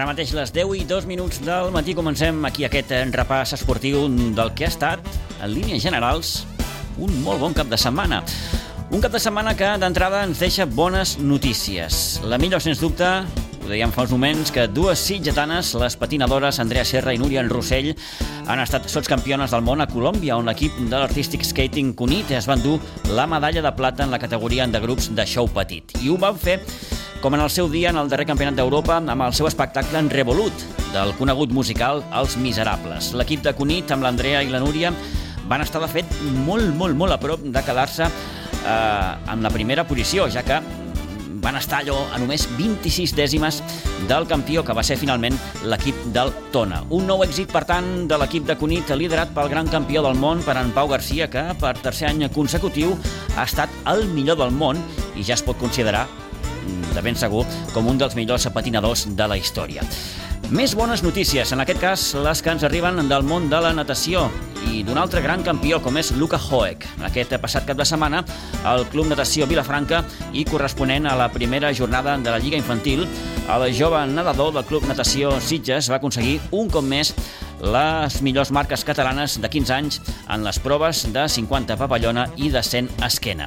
Ara mateix les 10 i 2 minuts del matí comencem aquí aquest eh, repàs esportiu del que ha estat, en línies generals, un molt bon cap de setmana. Un cap de setmana que d'entrada ens deixa bones notícies. La millor, sens dubte, ho dèiem fa uns moments, que dues sitgetanes, les patinadores Andrea Serra i Núria Rossell, han estat sotscampiones del món a Colòmbia, on l'equip de l'Artistic Skating Cunit es van dur la medalla de plata en la categoria de grups de show petit. I ho van fer com en el seu dia en el darrer campionat d'Europa amb el seu espectacle en Revolut, del conegut musical Els Miserables. L'equip de Cunit, amb l'Andrea i la Núria, van estar, de fet, molt, molt, molt a prop de quedar-se eh, en la primera posició, ja que van estar allò a només 26 dècimes del campió, que va ser finalment l'equip del Tona. Un nou èxit, per tant, de l'equip de Cunit, liderat pel gran campió del món, per en Pau Garcia, que per tercer any consecutiu ha estat el millor del món i ja es pot considerar de ben segur, com un dels millors patinadors de la història. Més bones notícies, en aquest cas les que ens arriben del món de la natació i d'un altre gran campió com és Luca Hoek. Aquest passat cap de setmana, el Club Natació Vilafranca i corresponent a la primera jornada de la Lliga Infantil, el jove nedador del Club Natació Sitges va aconseguir un cop més les millors marques catalanes de 15 anys en les proves de 50 papallona i de 100 esquena.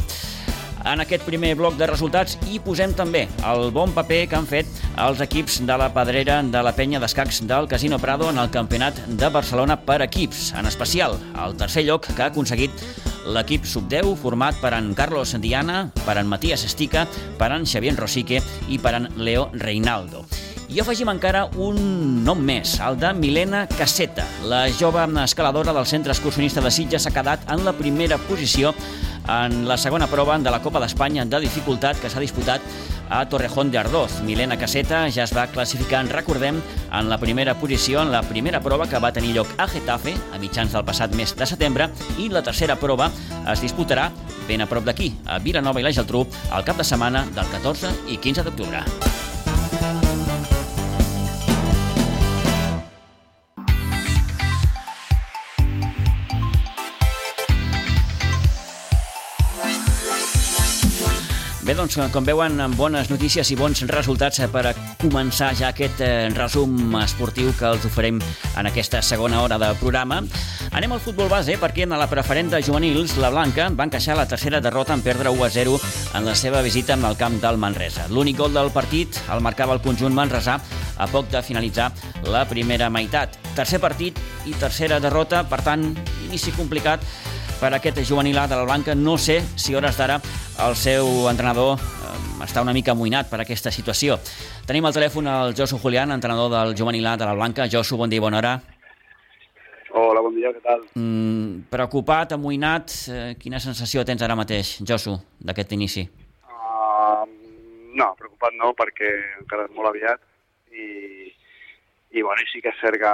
En aquest primer bloc de resultats hi posem també el bon paper que han fet els equips de la pedrera de la penya d'escacs del Casino Prado en el Campionat de Barcelona per equips, en especial el tercer lloc que ha aconseguit l'equip sub-10 format per en Carlos Diana, per en Matías Estica, per en Xavier Rosique i per en Leo Reinaldo. I afegim encara un nom més, el de Milena Caseta. La jove escaladora del Centre Excursionista de Sitges s'ha quedat en la primera posició en la segona prova de la Copa d'Espanya de dificultat que s'ha disputat a Torrejón de Ardoz. Milena Caseta ja es va classificar, en recordem, en la primera posició en la primera prova que va tenir lloc a Getafe a mitjans del passat mes de setembre i la tercera prova es disputarà ben a prop d'aquí, a Vilanova i la Geltrú, al cap de setmana del 14 i 15 d'octubre. Bé, doncs, com veuen, amb bones notícies i bons resultats per a començar ja aquest eh, resum esportiu que els oferim en aquesta segona hora de programa. Anem al futbol base perquè en la preferent de juvenils, la Blanca va encaixar la tercera derrota en perdre 1 a 0 en la seva visita amb el camp del Manresa. L'únic gol del partit el marcava el conjunt manresà a poc de finalitzar la primera meitat. Tercer partit i tercera derrota, per tant, inici complicat per aquest juvenil de la Blanca. No sé si hores d'ara el seu entrenador eh, està una mica amoïnat per aquesta situació. Tenim al telèfon el Josu Julián, entrenador del juvenil de la Blanca. Josu, bon dia i bona hora. Hola, bon dia, què tal? Mm, preocupat, amoïnat, eh, quina sensació tens ara mateix, Josu, d'aquest inici? Uh, no, preocupat no, perquè encara és molt aviat i, i bueno, sí que és cert que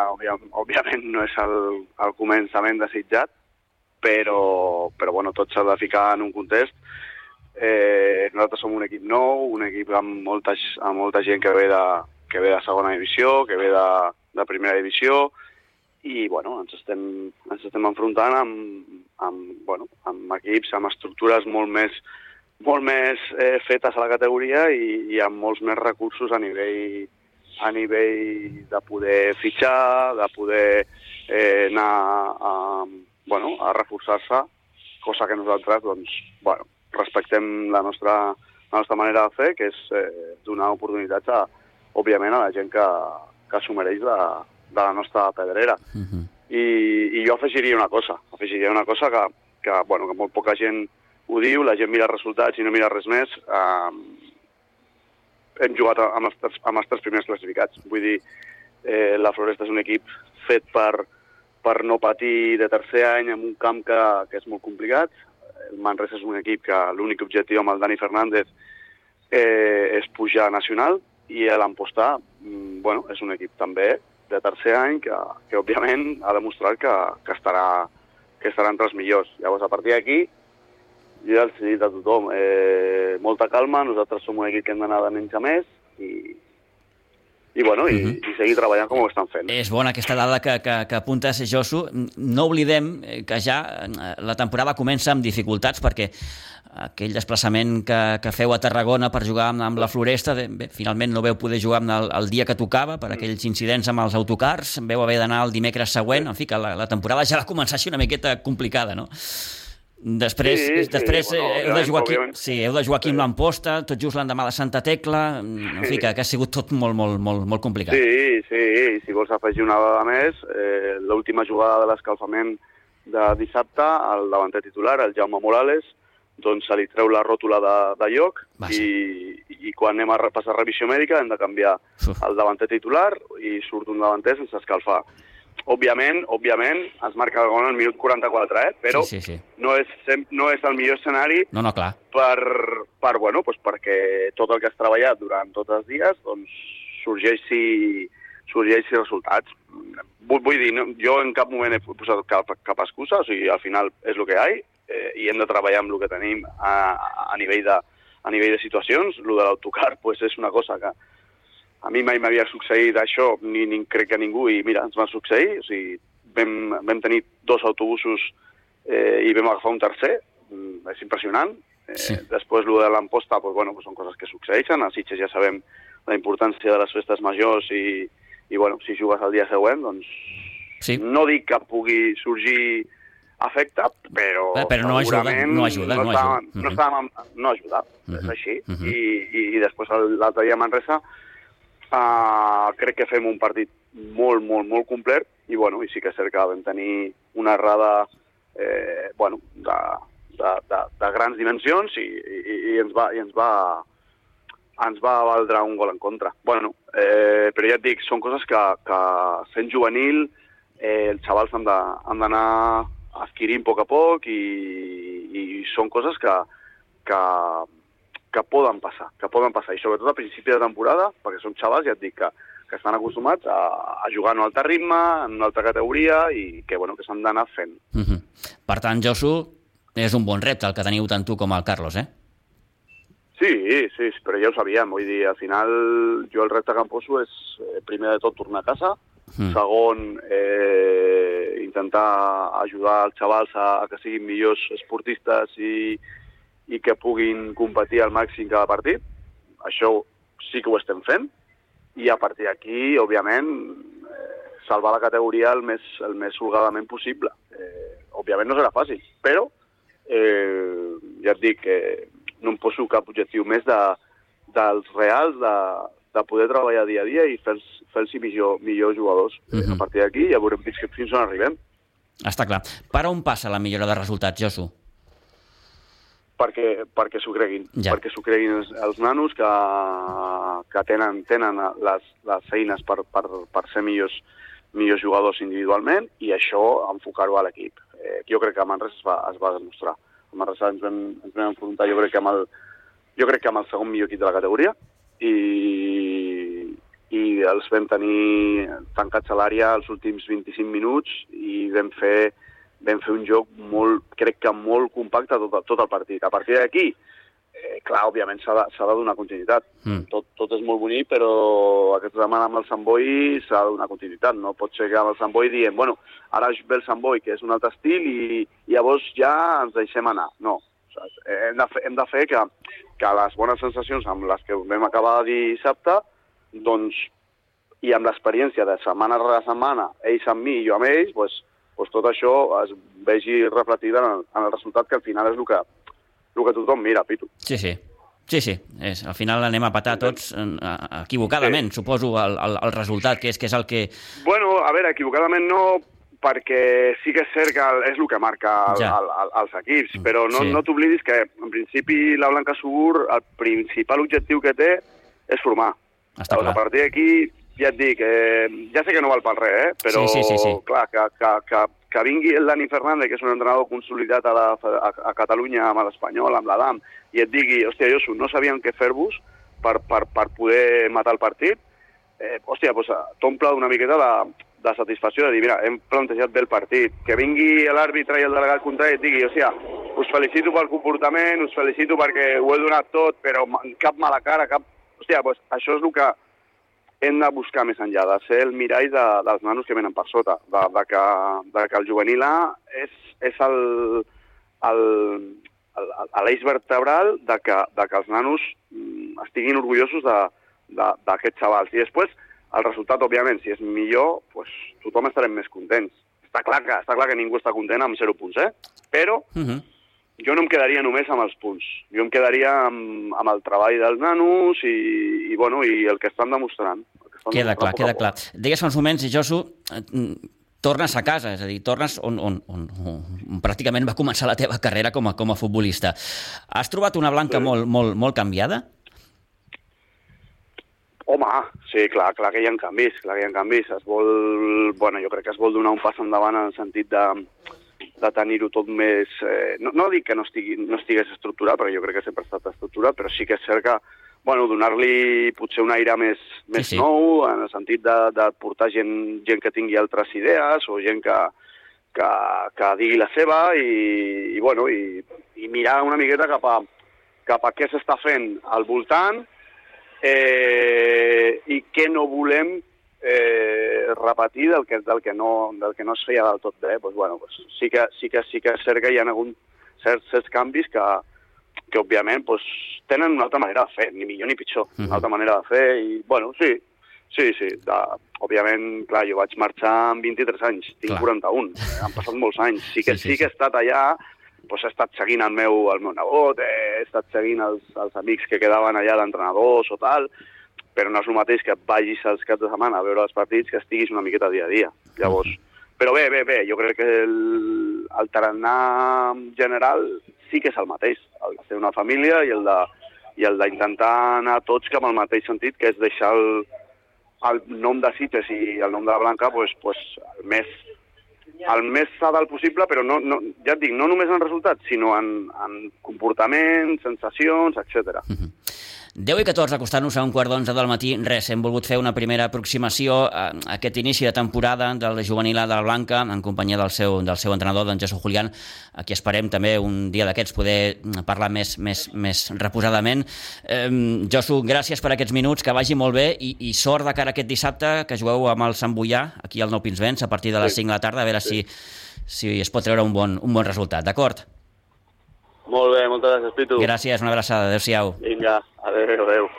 òbviament no és el, el començament desitjat, però, però bueno, tot s'ha de ficar en un context. Eh, nosaltres som un equip nou, un equip amb molta, amb molta gent que ve de, que ve de segona divisió, que ve de, de primera divisió, i bueno, ens estem, ens estem enfrontant amb, amb, bueno, amb equips, amb estructures molt més, molt més eh, fetes a la categoria i, i amb molts més recursos a nivell, a nivell de poder fitxar, de poder eh, anar a, bueno, a reforçar-se, cosa que nosaltres doncs, bueno, respectem la nostra, la nostra manera de fer, que és eh, donar oportunitats, a, òbviament, a la gent que, que s'ho mereix de, de la nostra pedrera. Uh -huh. I, I jo afegiria una cosa, afegiria una cosa que, que, bueno, que molt poca gent ho diu, la gent mira els resultats i no mira res més. Eh, hem jugat amb els, amb els tres primers classificats. Vull dir, eh, la Floresta és un equip fet per, per no patir de tercer any en un camp que, que és molt complicat. El Manresa és un equip que l'únic objectiu amb el Dani Fernández eh, és pujar a nacional i l'Ampostar mm, bueno, és un equip també de tercer any que, que òbviament ha demostrat que, que, estarà, que estarà entre els millors. Llavors, a partir d'aquí, jo ja els he dit a tothom, eh, molta calma, nosaltres som un equip que hem d'anar de menys a més i, i, bueno, uh -huh. i, i seguir treballant com ho estan fent. És bona aquesta dada que, que, que apuntes, Josu. No oblidem eh, que ja eh, la temporada comença amb dificultats perquè aquell desplaçament que, que feu a Tarragona per jugar amb, amb la Floresta, bé, finalment no veu poder jugar amb el, el dia que tocava per aquells incidents amb els autocars, veu haver d'anar el dimecres següent, en fi, que la, la temporada ja va començar així una miqueta complicada, no? Després, sí, després sí, bueno, heu, de jugar aquí, sí, heu de jugar aquí amb l'Amposta, tot just l'endemà de Santa Tecla, en fi, que, que ha sigut tot molt, molt, molt, molt complicat. Sí, sí, si vols afegir una vegada més, eh, l'última jugada de l'escalfament de dissabte, el davanter titular, el Jaume Morales, doncs se li treu la ròtula de, de lloc i, i quan anem a passar revisió mèdica hem de canviar Uf. el davanter titular i surt un davanter sense escalfar òbviament, òbviament, es marca el gol al minut 44, eh? però sí, sí, sí. No, és, no és el millor escenari no, no, clar. Per, per, bueno, doncs perquè tot el que has treballat durant tots els dies doncs, sorgeixi, sorgeixi resultats. Vull, vull dir, no, jo en cap moment he posat cap, cap excusa, o sigui, al final és el que hi ha eh, i hem de treballar amb el que tenim a, a, nivell, de, a nivell de situacions. El de l'autocar pues, és una cosa que, a mi mai m'havia succeït això, ni, ni crec que a ningú, i mira, ens va succeir, o sigui, vam, vam tenir dos autobusos eh, i vam agafar un tercer, mm, és impressionant. Eh, sí. Després, el de l'emposta, pues, bueno, pues són coses que succeeixen, a Sitges ja sabem la importància de les festes majors i, i bueno, si jugues el dia següent, doncs sí. no dic que pugui sorgir afecte, però, eh, però no ajuda, no ajuda, no, no ajuda. Estàvem, no, estàvem, no ajuda, uh -huh. és així. Uh -huh. I, i, I després l'altre dia a Manresa Uh, crec que fem un partit molt, molt, molt complet i, bueno, i sí que és cert que vam tenir una errada eh, bueno, de, de, de, de grans dimensions i, i, i, ens va, i ens va ens va valdre un gol en contra. Bueno, eh, però ja et dic, són coses que, que sent juvenil eh, els xavals han d'anar adquirint a poc a poc i, i són coses que, que, que poden passar, que poden passar, i sobretot a principi de temporada, perquè són xavals, ja et dic, que, que estan acostumats a, a jugar en un altre ritme, en una altra categoria, i que, bueno, que s'han d'anar fent. Uh -huh. Per tant, Josu, és un bon repte el que teniu tant tu com el Carlos, eh? Sí, sí, però ja ho sabíem, vull dir, al final jo el repte que em poso és, eh, primer de tot, tornar a casa, mm. segon, eh, intentar ajudar els xavals a, a que siguin millors esportistes i, i que puguin competir al màxim cada partit. Això sí que ho estem fent. I a partir d'aquí, òbviament, eh, salvar la categoria el més, el més holgadament possible. Eh, òbviament no serà fàcil, però eh, ja et dic que no em poso cap objectiu més de, dels reals de, de poder treballar dia a dia i fer-los fer millor, millor jugadors. Uh -huh. A mhm. partir d'aquí ja veurem fins on arribem. Està clar. Per on passa la millora de resultats, Josu? Perquè, perquè s'ho creguin, ja. perquè s'ho creguin els, els nanos que, que tenen, tenen les, les eines per, per, per ser millors, millors jugadors individualment i això enfocar-ho a l'equip. Eh, jo crec que a Manresa es va, es va demostrar. A Manresa ens vam, ens vam enfrontar jo crec que amb el, jo crec que amb el segon millor equip de la categoria i, i els vam tenir tancats a l'àrea els últims 25 minuts i vam fer vam fer un joc molt, crec que molt compacte tot, tot el partit. A partir d'aquí, eh, clar, òbviament s'ha de, de donar continuïtat. Mm. Tot, tot és molt bonic, però aquesta setmana amb el Sant Boi s'ha de donar continuïtat. No pot ser que amb el Sant Boi diem, bueno, ara ve el Sant Boi, que és un altre estil, i, i llavors ja ens deixem anar. No, saps? hem de fer, hem de fer que, que les bones sensacions amb les que vam acabar dissabte, doncs, i amb l'experiència de setmana rere setmana, ells amb mi i jo amb ells, doncs, doncs tot això es vegi reflectit en el, en el resultat, que al final és el que, el que tothom mira, Pitu. Sí, sí. Sí, sí, és, al final anem a patar tots equivocadament, sí. suposo, el, el, el resultat, que és, que és el que... Bueno, a veure, equivocadament no, perquè sí que és cert que és el que marca el, ja. el, el, els equips, mm, però no, sí. no t'oblidis que, en principi, la Blanca Subur, el principal objectiu que té és formar. Està clar. A partir d'aquí ja et dic, eh, ja sé que no val pel res, eh, però sí, sí, sí, sí. clar, que, que, que, que vingui el Dani Fernández, que és un entrenador consolidat a, la, a, a Catalunya amb l'Espanyol, amb l'Adam, i et digui, hòstia, Josu, no sabíem què fer-vos per, per, per poder matar el partit, eh, hòstia, doncs t'omple una miqueta de, de satisfacció de dir, mira, hem plantejat bé el partit, que vingui l'àrbitre i el delegat contrari i et digui, hòstia, us felicito pel comportament, us felicito perquè ho he donat tot, però cap mala cara, cap... Hòstia, doncs això és el que, hem de buscar més enllà, de ser el mirall de, dels nanos que venen per sota, de, de, que, de que el juvenil A és, és l'eix vertebral de que, de que els nanos mm, estiguin orgullosos d'aquests xavals. I després, el resultat, òbviament, si és millor, pues, tothom estarem més contents. Està clar que, està clar que ningú està content amb 0 punts, eh? Però uh -huh. Jo no em quedaria només amb els punts. Jo em quedaria amb, amb el treball dels nanos i, i, bueno, i el que estan demostrant. Que estan queda clar, queda clar. Deies fa uns moments, Josu, tornes a casa, és a dir, tornes on, on, on, on pràcticament va començar la teva carrera com a, com a futbolista. Has trobat una Blanca sí. molt, molt, molt canviada? Home, sí, clar, clar que hi ha canvis, clar que hi ha canvis. Es vol, bueno, jo crec que es vol donar un pas endavant en el sentit de, de tenir-ho tot més... Eh, no, no dic que no, estigui, no estigués estructurat, perquè jo crec que sempre ha estat estructurat, però sí que és cert que bueno, donar-li potser un aire més, més sí, sí. nou, en el sentit de, de portar gent, gent que tingui altres idees o gent que, que, que digui la seva i, i, bueno, i, i mirar una miqueta cap a, cap a què s'està fent al voltant eh, i què no volem eh, repetir del que, del, que no, del que no es feia del tot bé. Pues, bueno, pues, sí, que, sí, que, sí que és cert que hi ha hagut certs, certs canvis que, que òbviament pues, tenen una altra manera de fer, ni millor ni pitjor, uh -huh. una altra manera de fer, i bueno, sí, sí, sí, de, òbviament, clar, jo vaig marxar amb 23 anys, tinc clar. 41, han passat molts anys, sí que sí, sí, sí que he estat allà, pues, he estat seguint el meu, el meu nebot, he estat seguint els, els amics que quedaven allà d'entrenadors o tal, però no és el mateix que vagis als caps de setmana a veure els partits que estiguis una miqueta dia a dia. Llavors, però bé, bé, bé, jo crec que el, el tarannà general sí que és el mateix, el de ser una família i el de i el d'intentar anar tots cap al mateix sentit, que és deixar el, el nom de Sitges i el nom de la Blanca pues, pues, el més el més a dalt possible, però no, no, ja et dic, no només en resultats, sinó en, en comportaments, sensacions, etc. Uh -huh. 10 i 14, acostant-nos a un quart d'onze del matí, res, hem volgut fer una primera aproximació a aquest inici de temporada del juvenil de la Blanca, en companyia del seu, del seu entrenador, d'en Jesús Julián, a qui esperem també un dia d'aquests poder parlar més, més, més reposadament. Eh, Josu, gràcies per aquests minuts, que vagi molt bé i, i sort de cara a aquest dissabte, que jugueu amb el Sant Boià, aquí al Nou Pinsbens, a partir de les sí. 5 de la tarda, a veure si, si es pot treure un bon, un bon resultat, d'acord? Molt bé, moltes gràcies, Pitu. Gràcies, una abraçada. Adéu-siau. Vinga, adéu, adéu.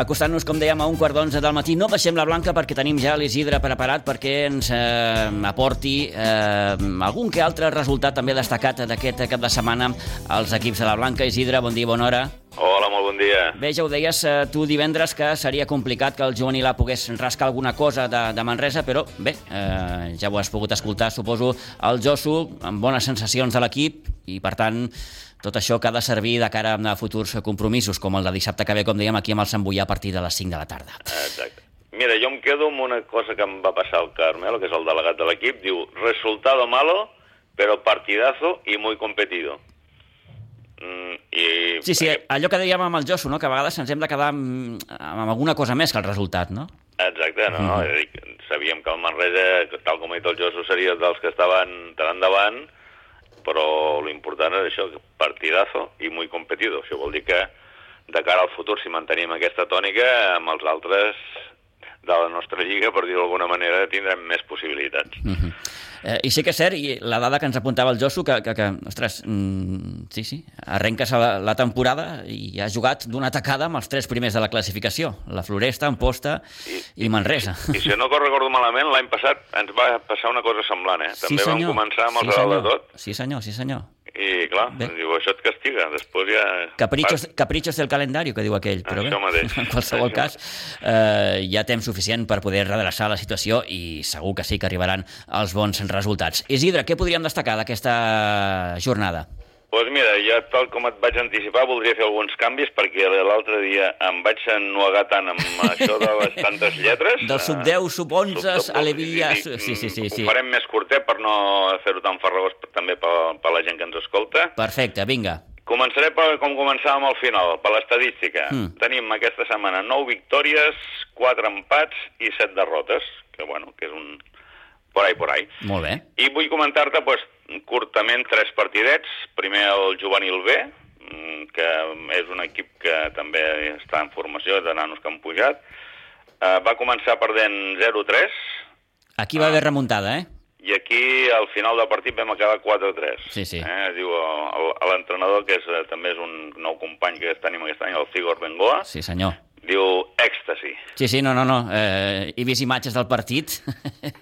Acostant-nos, com dèiem, a un quart d'onze del matí. No deixem la blanca perquè tenim ja l'Isidre preparat perquè ens eh, aporti eh, algun que altre resultat també destacat d'aquest cap de setmana als equips de la blanca. Isidre, bon dia, bona hora. Hola, molt bon dia. Bé, ja ho deies eh, tu divendres que seria complicat que el juvenil A pogués rascar alguna cosa de, de Manresa, però bé, eh, ja ho has pogut escoltar, suposo, el Josu, amb bones sensacions de l'equip i, per tant, tot això que ha de servir de cara a futurs compromisos, com el de dissabte que ve, com dèiem, aquí amb el Sant Boià a partir de les 5 de la tarda. Exacte. Mira, jo em quedo amb una cosa que em va passar al Carmelo, que és el delegat de l'equip, diu, resultado malo, però partidazo i muy competido. Mm, i... Sí, sí, allò que dèiem amb el Josu, no? que a vegades ens hem de quedar amb, amb alguna cosa més que el resultat, no? Exacte, no? Mm -hmm. Sabíem que el Manresa, tal com ha dit el Josu, seria dels que estaven tan endavant, però l'important és això, partidazo i muy competido. Això vol dir que de cara al futur, si mantenim aquesta tònica, amb els altres de la nostra lliga, per dir-ho d'alguna manera, tindrem més possibilitats. Mm -hmm. Eh, I sí que és cert, i la dada que ens apuntava el Josu, que, que, que ostres, mm, sí, sí, arrenques la, la temporada i has jugat d'una atacada amb els tres primers de la classificació, la Floresta, Amposta i, i Manresa. I, i si no recordo malament, l'any passat ens va passar una cosa semblant, eh? També sí, vam començar amb els sí, de tot. Sí, senyor, sí, senyor. I, clar, bé. diu, això et castiga, després ja... Caprichos, caprichos del calendari, que diu aquell, però bé, en qualsevol cas, eh, hi ha temps suficient per poder redreçar la situació i segur que sí que arribaran els bons resultats. Isidre, què podríem destacar d'aquesta jornada? Doncs pues mira, ja tal com et vaig anticipar, voldria fer alguns canvis perquè l'altre dia em vaig ennuegar tant amb això de les tantes lletres. Del sub 10, sub 11, alevia... Sí, sí, sí, sí. Ho farem més curtet per no fer-ho tan farragós també per, per la gent que ens escolta. Perfecte, vinga. Començaré per, com començàvem al final, per l'estadística. Mm. Tenim aquesta setmana 9 victòries, 4 empats i 7 derrotes, que bueno, que és un, por ahí, por ahí. Molt bé. I vull comentar-te, pues, curtament, tres partidets. Primer el juvenil B, mm, que és un equip que també està en formació, de nanos que han pujat. Uh, va començar perdent 0-3, Aquí va haver remuntada, eh? i aquí al final del partit vam acabar 4-3. Sí, sí. Eh? Diu l'entrenador, que és, eh, també és un nou company que tenim aquest any, el Cigor Bengoa, Sí, senyor. Diu èxtasi. Sí, sí, no, no, no. Eh, he vist imatges del partit.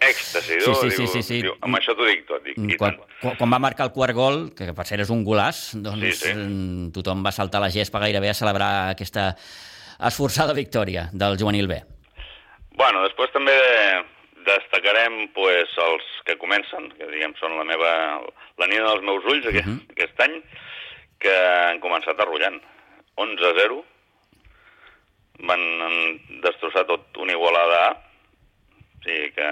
Èxtasi, Sí, diu, sí, sí, diu, sí, sí. diu, amb això t'ho dic tot. Dic, i quan, quan, quan va marcar el quart gol, que per cert és un golàs, doncs Sí, sí. mm, tothom va saltar la gespa gairebé a celebrar aquesta esforçada victòria del juvenil B. Bueno, després també destacarem pues, els que comencen, que diguem són la meva la nina dels meus ulls aquest, uh Mhm. -huh. aquest any, que han començat arrollant. 11-0, van destrossar tot una igualada A, o sigui que,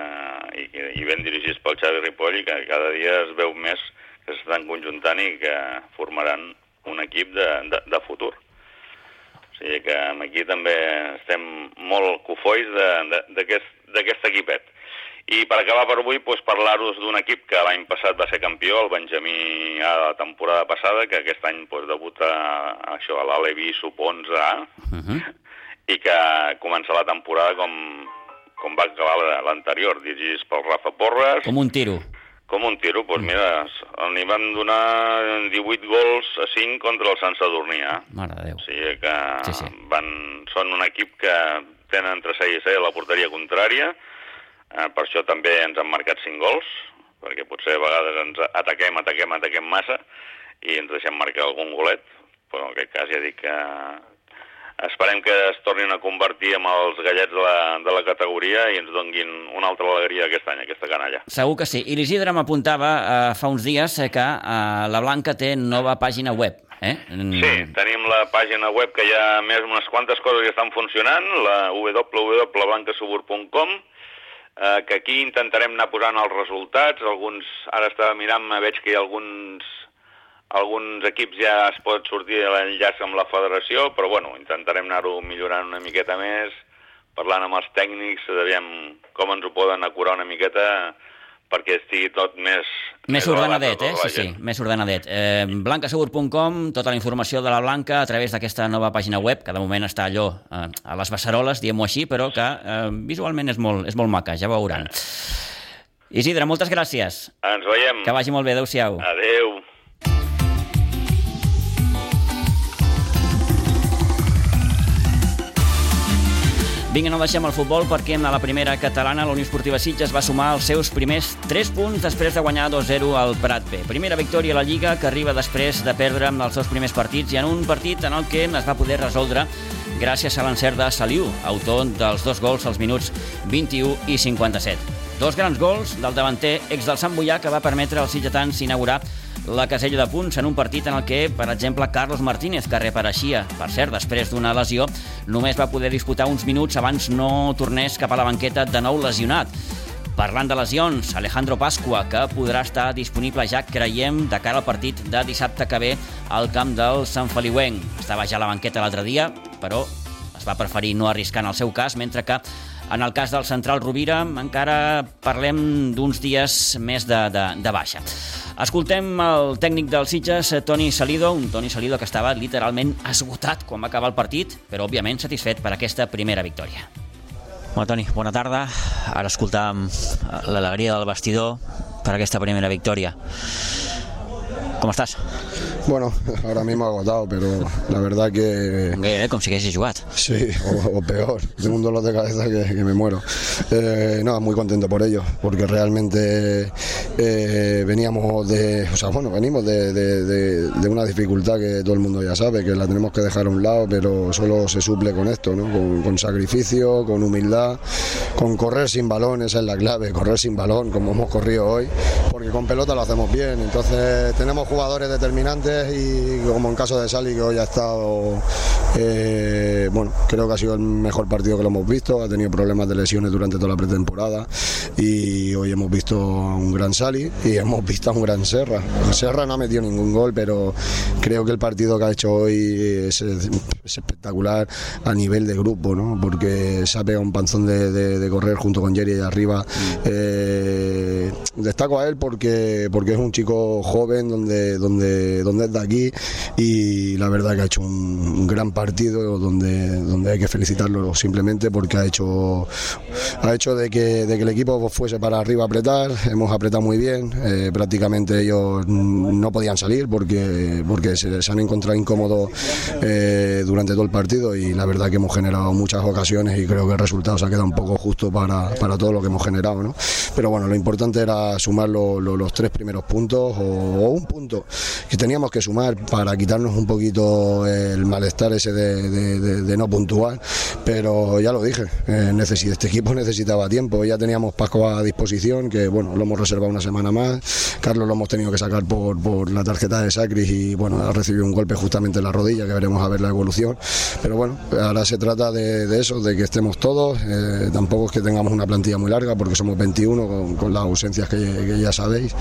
i, i ben dirigits pel Xavi Ripoll i que cada dia es veu més que s'estan conjuntant i que formaran un equip de, de, de futur. O sigui que aquí també estem molt cofois d'aquest equipet. I per acabar per avui, doncs, parlar-vos d'un equip que l'any passat va ser campió, el Benjamí A la temporada passada, que aquest any doncs, debuta això, a l'Alevi Sub 11A, Uh -huh. I que comença la temporada com, com va acabar la- l'anterior, dirigits pel Rafa Porres, Com un tiro. com un tiro, doncs mira, n'hi van donar 18 gols a 5 contra el Sant Sadurní? Mare de Déu. O sigui que Sí, sí. Van, són un equip que tenen entre 6 i 6 a la porteria contrària, eh, per això també ens han marcat 5 gols, perquè potser a vegades ens ataquem, ataquem, ataquem massa i ens deixem marcar algun golet, però en aquest cas ja dic que esperem que es tornin a convertir en els gallets de la, de la categoria i ens donguin una altra alegria aquest any, aquesta canalla. Segur que sí. I l'Isidre m'apuntava eh, fa uns dies eh, que eh, la Blanca té nova pàgina web. Eh? Mm, Sí, tenim la pàgina web que hi ha més unes quantes coses que estan funcionant, la www.blancasubur.com, eh, que aquí intentarem anar posant els resultats, alguns, ara estava mirant, veig que hi ha alguns, alguns equips ja es pot sortir de l'enllaç amb la federació, però bueno, intentarem anar-ho millorant una miqueta més, parlant amb els tècnics, aviam com ens ho poden acurar una miqueta perquè estigui tot més... Més l'abast ordenadet, de eh? Sí, sí, més ordenadet. Eh, blancasegur.com, tota la informació de la Blanca a través d'aquesta nova pàgina web, que de moment està allò eh, a les beceroles, diguem-ho així, però que eh, visualment és molt, és molt maca, ja veuran. Isidre, moltes gràcies. Ens veiem. Que vagi molt bé, adeu-siau. Adeu. Vinga, no deixem el futbol perquè a la primera catalana la Unió Esportiva Sitges va sumar els seus primers 3 punts després de guanyar 2-0 al Prat B. Primera victòria a la Lliga que arriba després de perdre els seus primers partits i en un partit en el que es va poder resoldre gràcies a l'encert de Saliu, autor dels dos gols als minuts 21 i 57. Dos grans gols del davanter ex del Sant Boià que va permetre als sitgetans inaugurar la casella de punts en un partit en el que, per exemple, Carlos Martínez, que reapareixia, per cert, després d'una lesió, només va poder disputar uns minuts abans no tornés cap a la banqueta de nou lesionat. Parlant de lesions, Alejandro Pasqua, que podrà estar disponible ja, creiem, de cara al partit de dissabte que ve al camp del Sant Feliuenc. Estava ja a la banqueta l'altre dia, però es va preferir no arriscar en el seu cas, mentre que en el cas del central Rovira encara parlem d'uns dies més de, de, de baixa. Escoltem el tècnic del Sitges, Toni Salido, un Toni Salido que estava literalment esgotat quan va acabar el partit, però òbviament satisfet per aquesta primera victòria. Bueno, Toni, bona tarda. Ara escoltàvem l'alegria del vestidor per aquesta primera victòria. Com estàs? Bueno, ahora mismo agotado, pero la verdad que si haguessis jugat. sí, o, o peor. Tengo un dolor de cabeza que, que me muero. Eh, no, muy contento por ello, porque realmente eh, veníamos de, o sea, bueno, venimos de, de- de- de una dificultad que todo el mundo ya sabe, que la tenemos que dejar a un lado, pero solo se suple con esto, ¿no? Con, con sacrificio, con humildad, con correr sin balón, esa es la clave, correr sin balón, como hemos corrido hoy, porque con pelota lo hacemos bien, entonces tenemos jugadores determinantes y como en caso de Sali que hoy ha estado, eh, bueno, creo que ha sido el mejor partido que lo hemos visto, ha tenido problemas de lesiones durante toda la pretemporada y hoy hemos visto a un gran Sali y hemos visto a un gran Serra. Serra no ha metido ningún gol, pero creo que el partido que ha hecho hoy es, espectacular a nivel de grupo, ¿no? porque se ha pegado un panzón de, correr junto con Jerry arriba. Eh, destaco a él porque, porque es un chico joven donde, donde, donde es de aquí y la verdad que ha hecho un, gran partido donde, donde hay que felicitarlo simplemente porque ha hecho, ha hecho de, que, de que el equipo fuese para arriba a apretar, hemos apretado muy bien, eh, prácticamente ellos no podían salir porque, porque se, han encontrado incómodos eh, durante todo el partido y la verdad que hemos generado muchas ocasiones y creo que el resultado se ha quedado un poco justo para, para todo lo que hemos generado. ¿no? Pero bueno, lo importante era sumar los tres primeros puntos o, punto que teníamos que sumar para quitarnos un poquito el malestar ese de, no puntuar. Pero ya lo dije, eh, este equipo necesitaba tiempo. Ya teníamos Paco a disposición, que bueno, lo hemos reservado una semana más. Carlos lo hemos tenido que sacar por, por la tarjeta de Sacris y bueno, ha recibido un golpe justamente en la rodilla, que veremos a ver la evolución. Pero bueno, ahora se trata de, eso, de que estemos todos. Eh, tampoco es que tengamos una plantilla muy larga, porque somos 21 con, las ausencias que, ya sabéis.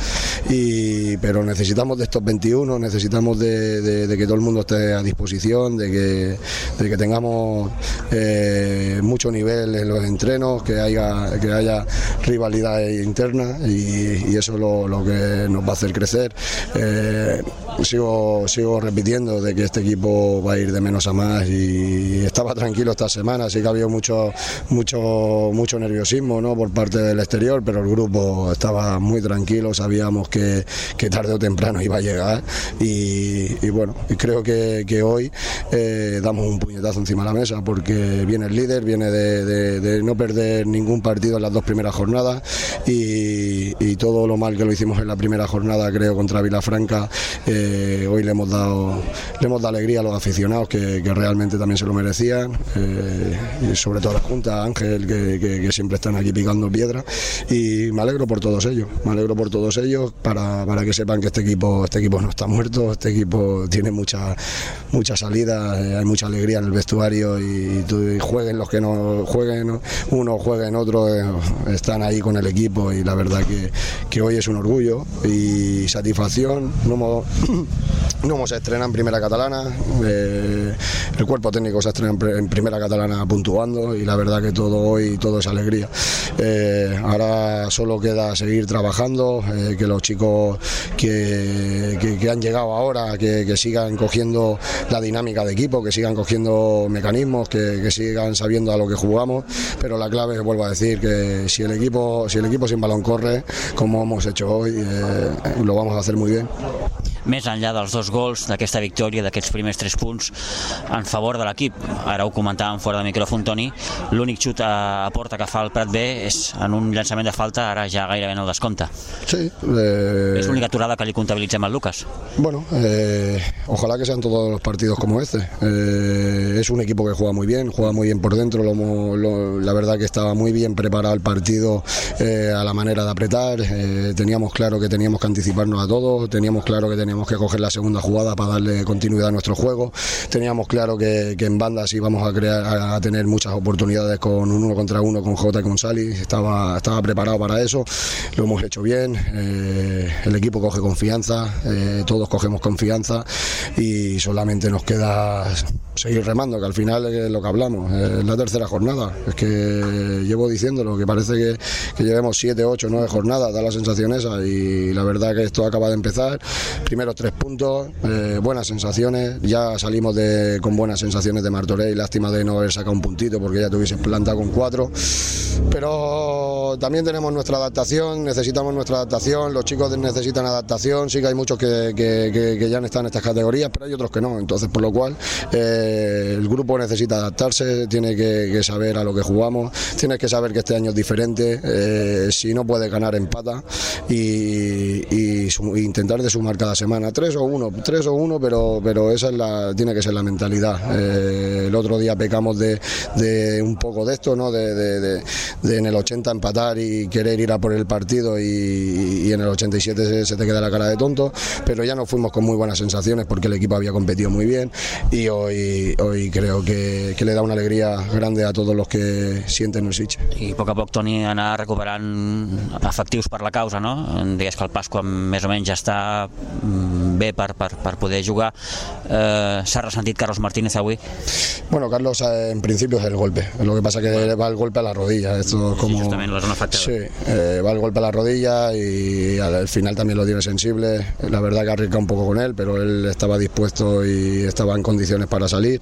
Y, pero necesitamos de estos 21, necesitamos de, que todo el mundo esté a disposición, de que, tengamos eh, mucho nivel en los entrenos, que haya, que haya rivalidad interna y, eso es lo, que nos va a hacer crecer. Eh, sigo, repitiendo de que este equipo va a ir de menos a más y estaba tranquilo esta semana, sí que había mucho, mucho, mucho nerviosismo por parte del exterior, pero el grupo estaba muy tranquilo, sabíamos que, que tarde o temprano iba a llegar y, bueno, creo que, hoy eh, damos un puñetazo encima de la mesa porque viene el líder, viene de, no perder ningún partido en las dos primeras jornadas y, todo lo mal que lo hicimos en la primera jornada creo contra Vilafranca. Eh, hoy le hemos dado le hemos dado alegría a los aficionados que, realmente también se lo merecían eh, y sobre todo a la Junta, Ángel que, siempre están aquí picando piedra y me alegro por todos ellos, me alegro por todos ellos para, que sepan que este equipo este equipo no está muerto, este equipo tiene mucha mucha salida, eh, hay mucha alegría en el vestuario y, jueguen los que no jueguen, uno jueguen otro, eh, están ahí con el equipo y la verdad que, hoy es un orgullo y satisfacción. No, no se estrena en Primera Catalana, eh, el cuerpo técnico se estrena en, Primera Catalana puntuando y la verdad que todo hoy, todo es alegría. Ahora solo queda seguir trabajando, que los chicos que, que, han llegado ahora, que, sigan cogiendo la dinámica de equipo, que sigan cogiendo mecanismos, que, sigan sabiendo a lo que jugamos, pero la clave, vuelvo a decir, que si el equipo, si el equipo sin balón corre, como hemos hecho hoy, lo vamos a hacer muy bien. Més enllà dels dos gols d'aquesta victòria, d'aquests primers tres punts en favor de l'equip. Ara ho comentàvem fora de micròfon, Toni, l'únic xut a, porta que fa el Prat B és en un llançament de falta, ara ja gairebé no el descompta. Sí. Eh... És l'única aturada que li comptabilitzem al Lucas. Bueno, eh, ojalá que sean todos los partidos como este. Eh, es un equipo que juega muy bien, juega muy bien por dentro, lo, lo, la verdad que estaba muy bien preparado el partido eh, a la manera de apretar, eh, teníamos claro que teníamos que anticiparnos a todos, teníamos claro que teníamos teníamos que coger la segunda jugada para darle continuidad a nuestro juego. Teníamos claro que, en bandas íbamos a, crear, a tener muchas oportunidades con un uno contra uno con J y con Sali. Estaba, estaba preparado para eso, lo hemos hecho bien. Eh, el equipo coge confianza, eh, todos cogemos confianza y solamente nos queda seguir remando, que al final es lo que hablamos, es la tercera jornada. Es que llevo diciéndolo, que parece que, que llevemos siete, ocho, nueve jornadas, da la sensación esa y la verdad que esto acaba de empezar. Primero tres puntos, eh, buenas sensaciones. Ya salimos de, con buenas sensaciones de Martorell. Lástima de no haber sacado un puntito porque ya tuviese plantado con cuatro. Pero también tenemos nuestra adaptación, necesitamos nuestra adaptación. Los chicos necesitan adaptación. Sí que hay muchos que, que, ya están en estas categorías, pero hay otros que no. Entonces, por lo cual, eh, el grupo necesita adaptarse, tiene que, saber a lo que jugamos, tienes que saber que este año es diferente. Eh, si no puede ganar, empata y, y intentar de sumar cada semana tres o uno, tres o uno, pero, pero esa es la, tiene que ser la mentalidad. Eh, el otro día pecamos de, un poco de esto, ¿no? De, en el 80 empatar y querer ir a por el partido y, en el 87 se, te queda la cara de tonto, pero ya nos fuimos con muy buenas sensaciones porque el equipo había competido muy bien y hoy, hoy creo que, que le da una alegría grande a todos los que sienten el Sitges. I a poc a poc, Toni, anar recuperant efectius per la causa, no? Digues que el Pasqua més o menys ja està mm, bé per, per, per poder jugar. Eh, ressentit Carlos Martínez avui? Bueno, Carlos eh, en principio es el golpe. Lo que pasa que va el golpe a la rodilla. Esto es como... Sí, la zona afectada. Sí, eh, va el golpe a la rodilla y al final también lo tiene sensible. La verdad que arriesga un poco con él, pero él estaba dispuesto y estaba en condiciones para salir.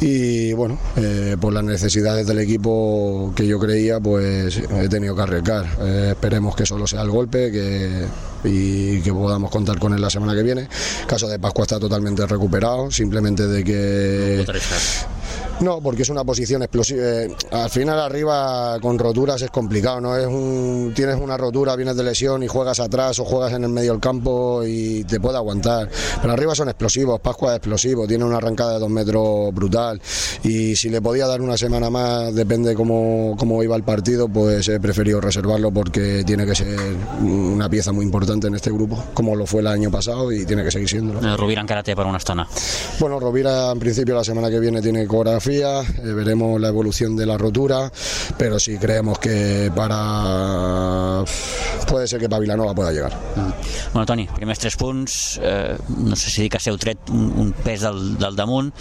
Y bueno, eh, por las necesidades del equipo que yo creía, pues he tenido que arriesgar. Eh, esperemos que solo sea el golpe que, y que podamos contar con él la semana que viene. Caso de Pascua está totalmente recuperado, simplemente de que... No, porque es una posición explosiva. Eh, al final arriba con roturas es complicado, ¿no? Es un, tienes una rotura, vienes de lesión y juegas atrás o juegas en el medio del campo y te puede aguantar. Pero arriba son explosivos, Pascua es explosivo, tiene una arrancada de dos metros brutal y si le podía dar una semana más, depende cómo, cómo iba el partido, pues he preferido reservarlo porque tiene que ser una pieza muy importante en este grupo, como lo fue el año pasado y tiene que seguir siendo. Eh, Rovira encara té per una estona. Bueno, Rovira en principio la semana que viene tiene ecografía, eh, veremos la evolución de la rotura, pero sí creemos que para... puede ser que para Vilanova pueda llegar. Mm. Bueno, Toni, primers tres punts, eh, no sé si dir que s'heu tret un, un pes del, del damunt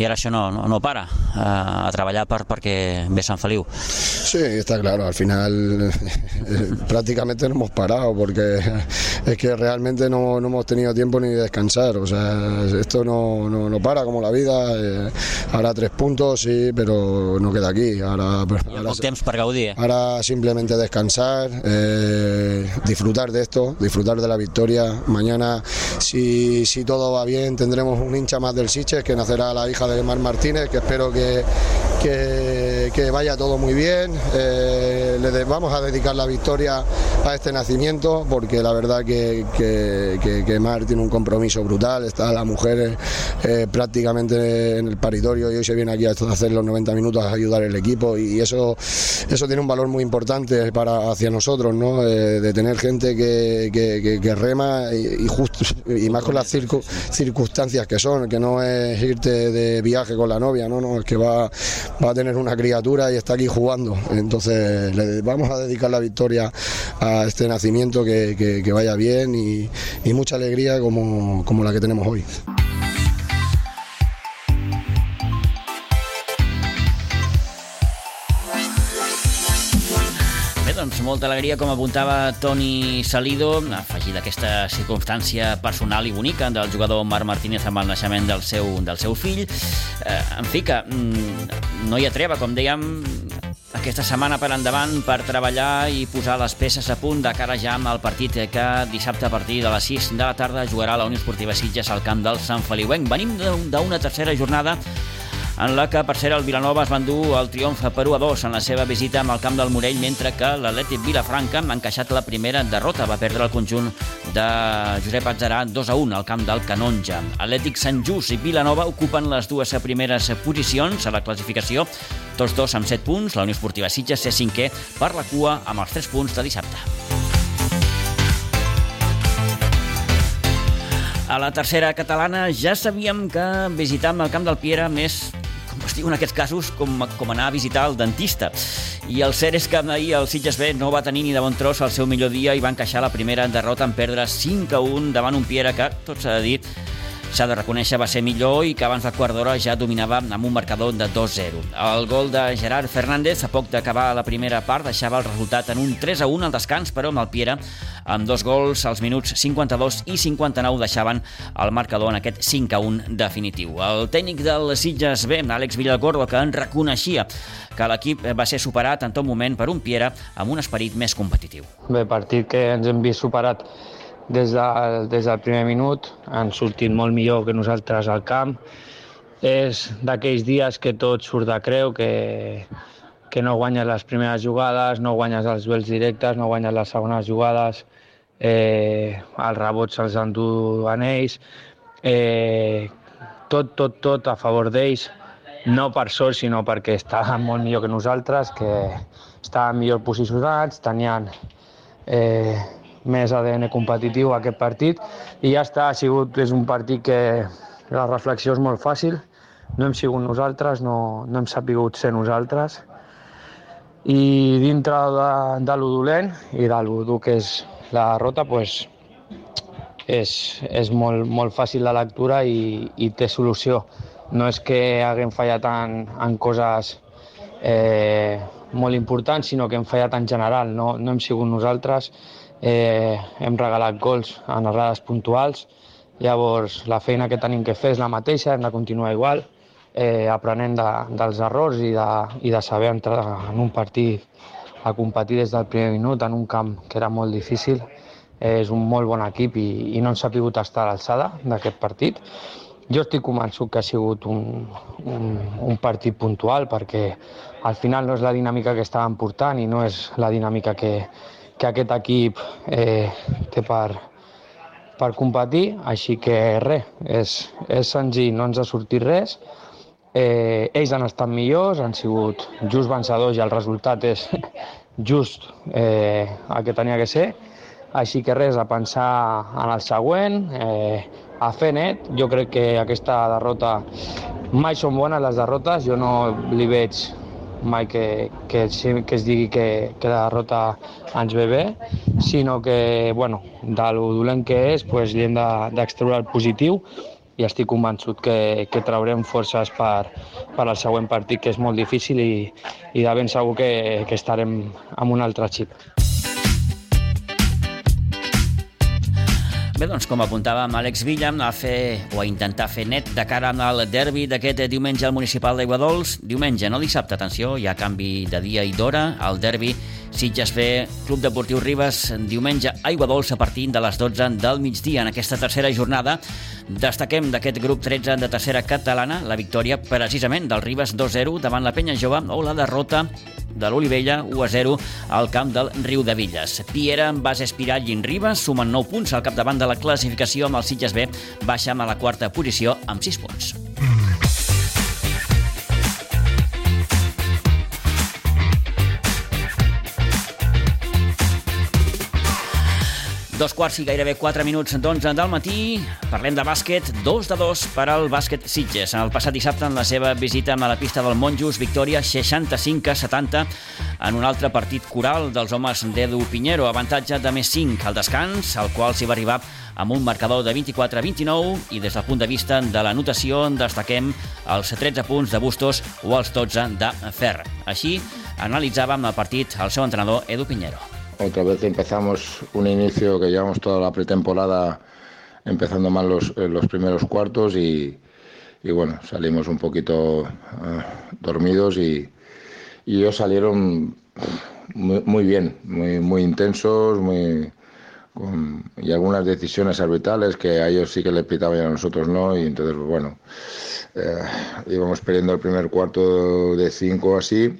i ara això no, no, no para eh, a treballar per, perquè ve Sant Feliu. Sí, está claro, al final prácticamente no hemos parado porque es que realmente no, no hemos tenido tiempo ni de descansar, o sea, esto no, no, no para como la vida, eh, ahora tres puntos, sí, pero no queda aquí, ahora, ahora, temps per gaudir. Eh? ahora simplemente descansar, eh, disfrutar de esto, disfrutar de la victoria, mañana si, si todo va bien tendremos un hincha más del Siches que nacerá la hija de Mar Martínez, que espero que, que, vaya todo muy bien, eh, le vamos a dedicar la victoria a este nacimiento porque la verdad que, que, que, Mar tiene un compromiso brutal, está la mujer eh, prácticamente en el paritorio y hoy se viene aquí a hacer los 90 minutos a ayudar el equipo. Y eso, eso tiene un valor muy importante para hacia nosotros, ¿no? Eh, de tener gente que, rema y, justo, y más con las circu, circunstancias que son, que no es irte de viaje con la novia, no, no, es que va, va a tener una criatura y está aquí jugando. Entonces le vamos a dedicar la victoria a este nacimiento que, que, vaya bien y, y, mucha alegría como, como la que tenemos hoy. Molta alegria, com apuntava Toni Salido, afegida aquesta circumstància personal i bonica del jugador Marc Martínez amb el naixement del seu, del seu fill. Eh, en fi, que mm, no hi ha treva, com dèiem, aquesta setmana per endavant per treballar i posar les peces a punt de cara ja amb el partit que dissabte a partir de les 6 de la tarda jugarà la Unió Esportiva Sitges al camp del Sant Feliuenc. Venim d'una tercera jornada en la que, per cert, el Vilanova es va endur el triomf per 1 a 2 en la seva visita amb el camp del Morell, mentre que l'Atlètic Vilafranca ha encaixat la primera derrota. Va perdre el conjunt de Josep Atzarà 2 a 1 al camp del Canonja. Atlètic Sant Just i Vilanova ocupen les dues primeres posicions a la classificació, tots dos amb 7 punts. La Unió Esportiva Sitges és cinquè per la cua amb els 3 punts de dissabte. A la tercera catalana ja sabíem que visitar el camp del Piera més es diu en aquests casos, com, com anar a visitar el dentista. I el cert és que ahir el Sitges B no va tenir ni de bon tros el seu millor dia i va encaixar la primera derrota en perdre 5 a 1 davant un Piera que, tot s'ha de dir, s'ha de reconèixer va ser millor i que abans del quart d'hora ja dominava amb un marcador de 2-0. El gol de Gerard Fernández, a poc d'acabar la primera part, deixava el resultat en un 3-1 al descans, però amb el Piera, amb dos gols als minuts 52 i 59, deixaven el marcador en aquest 5-1 definitiu. El tècnic del Sitges B, Àlex Villalcordo, que en reconeixia que l'equip va ser superat en tot moment per un Piera amb un esperit més competitiu. Bé, partit que ens hem vist superat des, de, des del primer minut, han sortit molt millor que nosaltres al camp. És d'aquells dies que tot surt de creu, que, que no guanyes les primeres jugades, no guanyes els duels directes, no guanyes les segones jugades, eh, els rebots se'ls enduen ells, eh, tot, tot, tot a favor d'ells, no per sort, sinó perquè estaven molt millor que nosaltres, que estaven millor posicionats, tenien eh, més ADN competitiu aquest partit. I ja està, ha sigut, és un partit que la reflexió és molt fàcil, no hem sigut nosaltres, no, no hem sapigut ser nosaltres. I dintre de, de lo dolent i de lo dur que és la derrota, pues, és, és molt, molt fàcil la lectura i, i té solució. No és que haguem fallat en, en coses eh, molt importants, sinó que hem fallat en general. No, no hem sigut nosaltres, eh, hem regalat gols en errades puntuals, llavors la feina que tenim que fer és la mateixa, hem de continuar igual, eh, aprenent de, dels errors i de, i de saber entrar en un partit a competir des del primer minut en un camp que era molt difícil. És un molt bon equip i, i no ens ha pogut estar a l'alçada d'aquest partit. Jo estic convençut que ha sigut un, un, un partit puntual perquè al final no és la dinàmica que estàvem portant i no és la dinàmica que, que aquest equip eh, té per, per competir, així que res, és, és senzill, no ens ha sortit res, eh, ells han estat millors, han sigut just vencedors i el resultat és just eh, el que tenia que ser, així que res, a pensar en el següent, eh, a fer net, jo crec que aquesta derrota mai són bones les derrotes, jo no li veig mai que, que, que es digui que, que la derrota ens ve bé, sinó que, bueno, de lo dolent que és, pues, li hem d'extreure de, el positiu i estic convençut que, que traurem forces per, per al següent partit, que és molt difícil i, i de ben segur que, que estarem amb un altre xip. Bé, doncs, com apuntàvem, Àlex Villa a fer o a intentar fer net de cara al derbi d'aquest diumenge al Municipal d'Aiguadols. Diumenge, no dissabte, atenció, hi ha canvi de dia i d'hora. El derbi Sitges B, Club Deportiu Ribes, diumenge a Aiguadols a partir de les 12 del migdia. En aquesta tercera jornada destaquem d'aquest grup 13 de tercera catalana la victòria precisament del Ribes 2-0 davant la Penya Jove o la derrota de l'Olivella 1 a 0 al camp del Riu de Villes. Piera, Bas Espirall i Ribes sumen 9 punts al capdavant de la classificació amb el Sitges B, baixa a la quarta posició amb 6 punts. Dos quarts i gairebé 4 minuts d'11 del matí. Parlem de bàsquet. 2 de 2 per al bàsquet Sitges. El passat dissabte, en la seva visita a la pista del Monjos, victòria 65 a 70 en un altre partit coral dels homes d'Edu Pinheiro. Avantatge de més 5 al descans, al qual s'hi va arribar amb un marcador de 24 a 29 i des del punt de vista de la notació destaquem els 13 punts de Bustos o els 12 de Fer. Així analitzàvem el partit el seu entrenador Edu Pinheiro. Otra vez empezamos un inicio que llevamos toda la pretemporada empezando mal los, eh, los primeros cuartos y, y, bueno, salimos un poquito uh, dormidos y, y, ellos salieron muy, muy, bien, muy, muy intensos, muy, y algunas decisiones arbitrales que a ellos sí que les pitaban y a nosotros no, y entonces, bueno, eh, íbamos perdiendo el primer cuarto de cinco así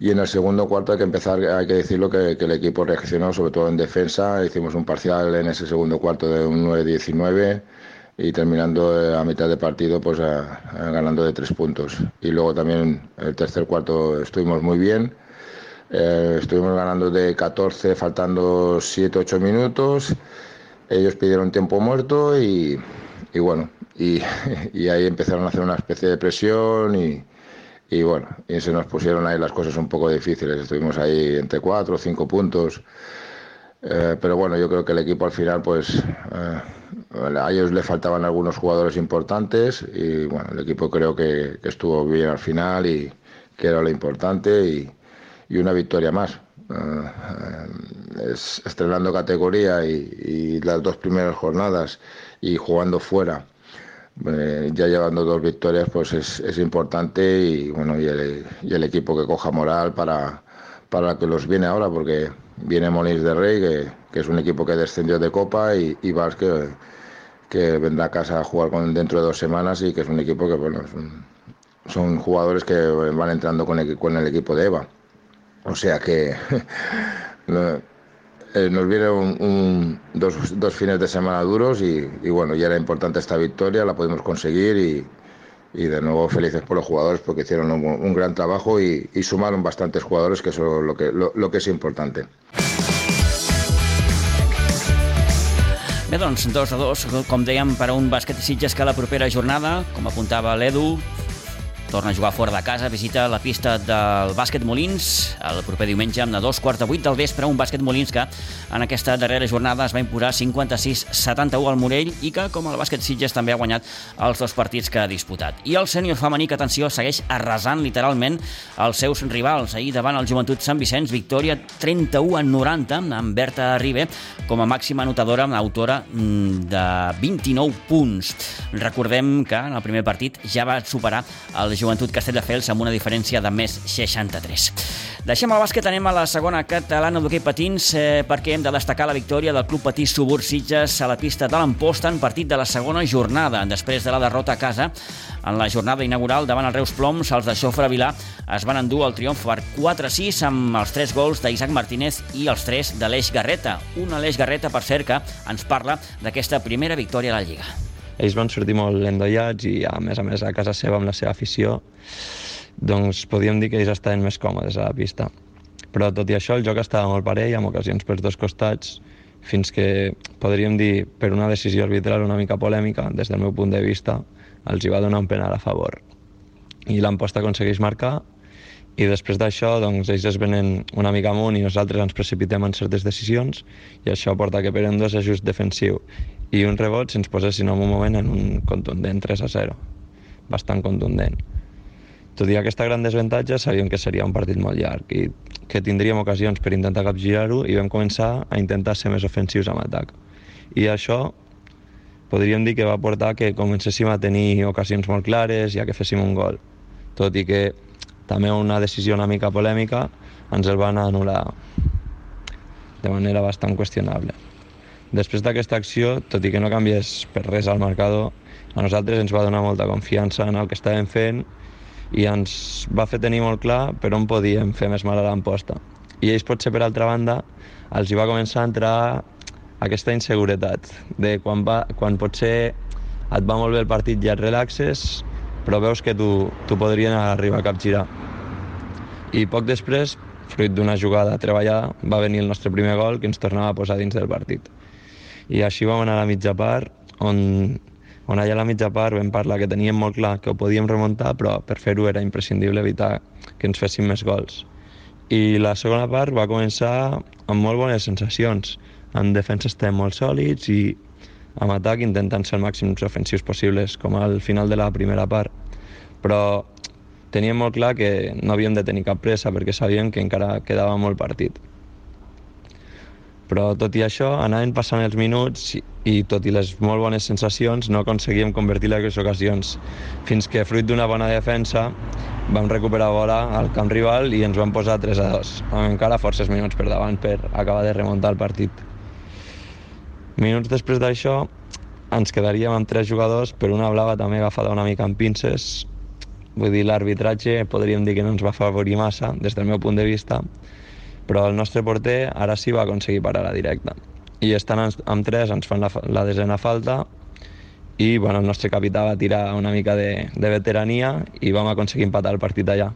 y en el segundo cuarto hay que empezar, hay que decirlo que, el equipo reaccionó, sobre todo en defensa. Hicimos un parcial en ese segundo cuarto de un 9-19 y terminando a mitad de partido pues a, ganando de tres puntos. Y luego también el tercer cuarto estuvimos muy bien. Eh, estuvimos ganando de 14 faltando 7-8 minutos. Ellos pidieron tiempo muerto y, y bueno, y ahí empezaron a hacer una especie de presión y, y bueno, y se nos pusieron ahí las cosas un poco difíciles. Estuvimos ahí entre cuatro o cinco puntos. Eh, pero bueno, yo creo que el equipo al final, pues eh, a ellos le faltaban algunos jugadores importantes y bueno, el equipo creo que, estuvo bien al final y que era lo importante y, y una victoria más. Es, estrenando categoría y, las dos primeras jornadas y jugando fuera eh, ya llevando dos victorias pues es, es importante y bueno y el, y el, equipo que coja moral para, para que los viene ahora porque viene Molins de Rey que, que, es un equipo que descendió de Copa y, y que, que vendrá a casa a jugar con, dentro de dos semanas y que es un equipo que bueno son, son jugadores que van entrando con el, con el equipo de Eva. O sea que eh, nos viene un, dos, dos, fines de semana duros y, y, bueno, ya era importante esta victoria, la pudimos conseguir y, y de nuevo felices por los jugadores porque hicieron un, un gran trabajo y, y, sumaron bastantes jugadores, que eso es lo que, lo, lo que es importante. Bé, doncs, dos a dos, com dèiem, per a un bàsquet Sitges que la propera jornada, com apuntava l'Edu, torna a jugar fora de casa, visita la pista del bàsquet Molins el proper diumenge amb de dos quarts de vuit del vespre, un bàsquet Molins que en aquesta darrera jornada es va imposar 56-71 al Morell i que, com el bàsquet Sitges, també ha guanyat els dos partits que ha disputat. I el sènior femení, que atenció, segueix arrasant literalment els seus rivals. Ahir davant el Joventut Sant Vicenç, victòria 31 a 90 amb Berta Ribe com a màxima anotadora, autora mm, de 29 punts. Recordem que en el primer partit ja va superar el Joventut Castelldefels amb una diferència de més 63. Deixem el bàsquet, anem a la segona catalana d'hoquei patins eh, perquè hem de destacar la victòria del Club Patí Subur Sitges a la pista de l'Amposta en partit de la segona jornada. Després de la derrota a casa, en la jornada inaugural davant els Reus Ploms, els de Xofre Vilà es van endur el triomf per 4-6 amb els 3 gols d'Isaac Martínez i els 3 de l'Eix Garreta. Un Aleix Garreta, per cert, que ens parla d'aquesta primera victòria a la Lliga ells van sortir molt endollats i a més a més a casa seva amb la seva afició doncs podíem dir que ells estaven més còmodes a la pista. Però tot i això el joc estava molt parell, amb ocasions per dos costats, fins que podríem dir per una decisió arbitral una mica polèmica, des del meu punt de vista, els hi va donar un penal a favor. I l'Amposta aconsegueix marcar i després d'això doncs, ells es venen una mica amunt i nosaltres ens precipitem en certes decisions i això porta que per un dos ajust defensiu i un rebot se'ns posessin en un moment en un contundent 3 a 0, bastant contundent. Tot i aquesta gran desavantatge, sabíem que seria un partit molt llarg i que tindríem ocasions per intentar capgirar-ho i vam començar a intentar ser més ofensius amb atac. I això podríem dir que va portar que comencéssim a tenir ocasions molt clares i a que féssim un gol. Tot i que també una decisió una mica polèmica ens el van anul·lar de manera bastant qüestionable. Després d'aquesta acció, tot i que no canviés per res al marcador, a nosaltres ens va donar molta confiança en el que estàvem fent i ens va fer tenir molt clar per on podíem fer més mal a l'emposta. I ells, potser per altra banda, els hi va començar a entrar aquesta inseguretat de quan, va, quan potser et va molt bé el partit i et relaxes, però veus que tu, tu podrien arribar a capgirar. I poc després, fruit d'una jugada treballada, va venir el nostre primer gol que ens tornava a posar dins del partit i així vam anar a la mitja part, on, on allà a la mitja part vam parlar que teníem molt clar que ho podíem remuntar, però per fer-ho era imprescindible evitar que ens fessin més gols. I la segona part va començar amb molt bones sensacions. En defensa estem molt sòlids i amb atac intentant ser el màxims ofensius possibles, com al final de la primera part. Però teníem molt clar que no havíem de tenir cap pressa perquè sabíem que encara quedava molt partit. Però tot i això, anaven passant els minuts i, tot i les molt bones sensacions no aconseguíem convertir les ocasions, fins que fruit d'una bona defensa vam recuperar bola al camp rival i ens vam posar 3 a 2, amb encara forces minuts per davant per acabar de remuntar el partit. Minuts després d'això ens quedaríem amb tres jugadors, però una blava també agafada una mica amb pinces. Vull dir, l'arbitratge podríem dir que no ens va favorir massa, des del meu punt de vista, però el nostre porter ara sí va aconseguir parar la directa. I estant amb tres ens fan la, la desena falta i bueno, el nostre capità va tirar una mica de, de veterania i vam aconseguir empatar el partit allà.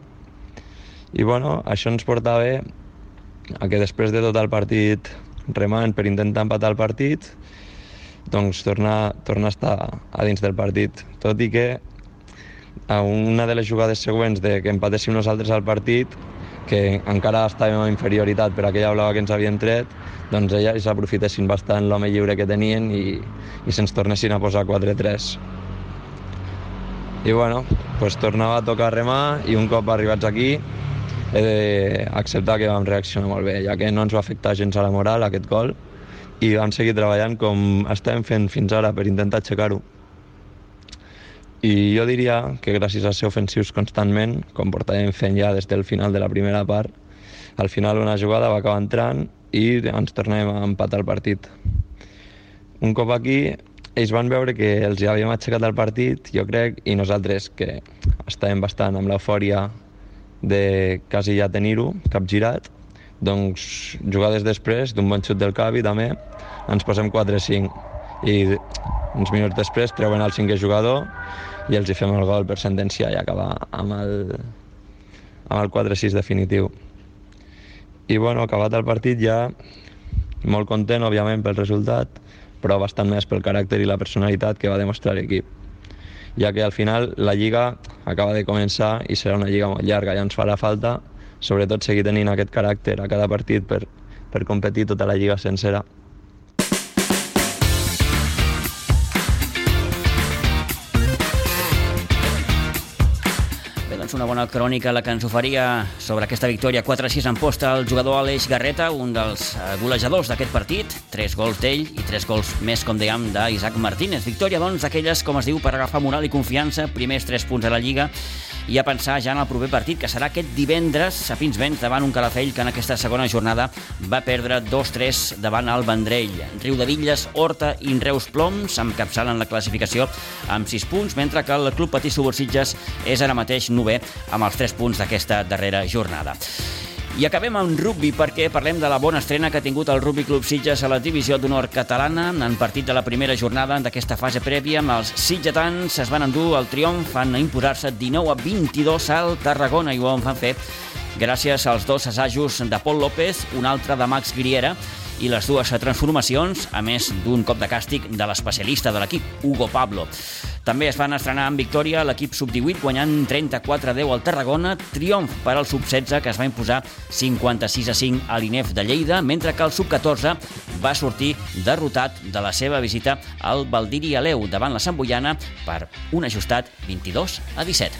I bueno, això ens portava a que després de tot el partit remant per intentar empatar el partit, doncs tornar, tornar a estar a dins del partit. Tot i que a una de les jugades següents de que empatéssim nosaltres al partit que encara estàvem en inferioritat per aquella blava que ens havien tret, doncs ells aprofitessin bastant l'home lliure que tenien i, i se'ns tornessin a posar 4-3. I bueno, pues tornava a tocar remar i un cop arribats aquí he d'acceptar que vam reaccionar molt bé, ja que no ens va afectar gens a la moral aquest gol i vam seguir treballant com estem fent fins ara per intentar aixecar-ho. I jo diria que gràcies a ser ofensius constantment, com portàvem fent ja des del final de la primera part, al final una jugada va acabar entrant i ens tornem a empatar el partit. Un cop aquí, ells van veure que els ja havíem aixecat el partit, jo crec, i nosaltres, que estàvem bastant amb l'eufòria de quasi ja tenir-ho, capgirat, doncs jugades després d'un bon xut del Cavi també ens posem 4-5 i uns minuts després treuen el cinquè jugador i els hi fem el gol per sentenciar i acabar amb el, amb el 4-6 definitiu. I bueno, acabat el partit ja molt content, òbviament, pel resultat, però bastant més pel caràcter i la personalitat que va demostrar l'equip ja que al final la Lliga acaba de començar i serà una Lliga molt llarga, ja ens farà falta sobretot seguir tenint aquest caràcter a cada partit per, per competir tota la Lliga sencera. Una bona crònica la que ens oferia sobre aquesta victòria 4-6 en posta el jugador Aleix Garreta, un dels eh, golejadors d'aquest partit. Tres gols d'ell i tres gols més, com dèiem, d'Isaac Martínez. Victòria, doncs, d'aquelles, com es diu, per agafar moral i confiança, primers tres punts a la Lliga i a pensar ja en el proper partit, que serà aquest divendres a Pinsbens davant un Calafell que en aquesta segona jornada va perdre 2-3 davant el Vendrell. Riu de Villes, Horta i Reus Ploms encapçalen la classificació amb 6 punts, mentre que el Club Patí Subursitges és ara mateix 9 amb els 3 punts d'aquesta darrera jornada. I acabem amb rugby perquè parlem de la bona estrena que ha tingut el Rugby Club Sitges a la divisió d'honor catalana en partit de la primera jornada d'aquesta fase prèvia amb els sitgetans es van endur el triomf en imposar-se 19 a 22 al Tarragona i ho van fer gràcies als dos assajos de Pol López, un altre de Max Griera i les dues transformacions, a més d'un cop de càstig de l'especialista de l'equip, Hugo Pablo. També es van estrenar en victòria l'equip sub-18 guanyant 34-10 al Tarragona, triomf per al sub-16 que es va imposar 56 a 5 a l'INEF de Lleida, mentre que el sub-14 va sortir derrotat de la seva visita al Valdiri Aleu davant la Sant Boiana per un ajustat 22 a 17.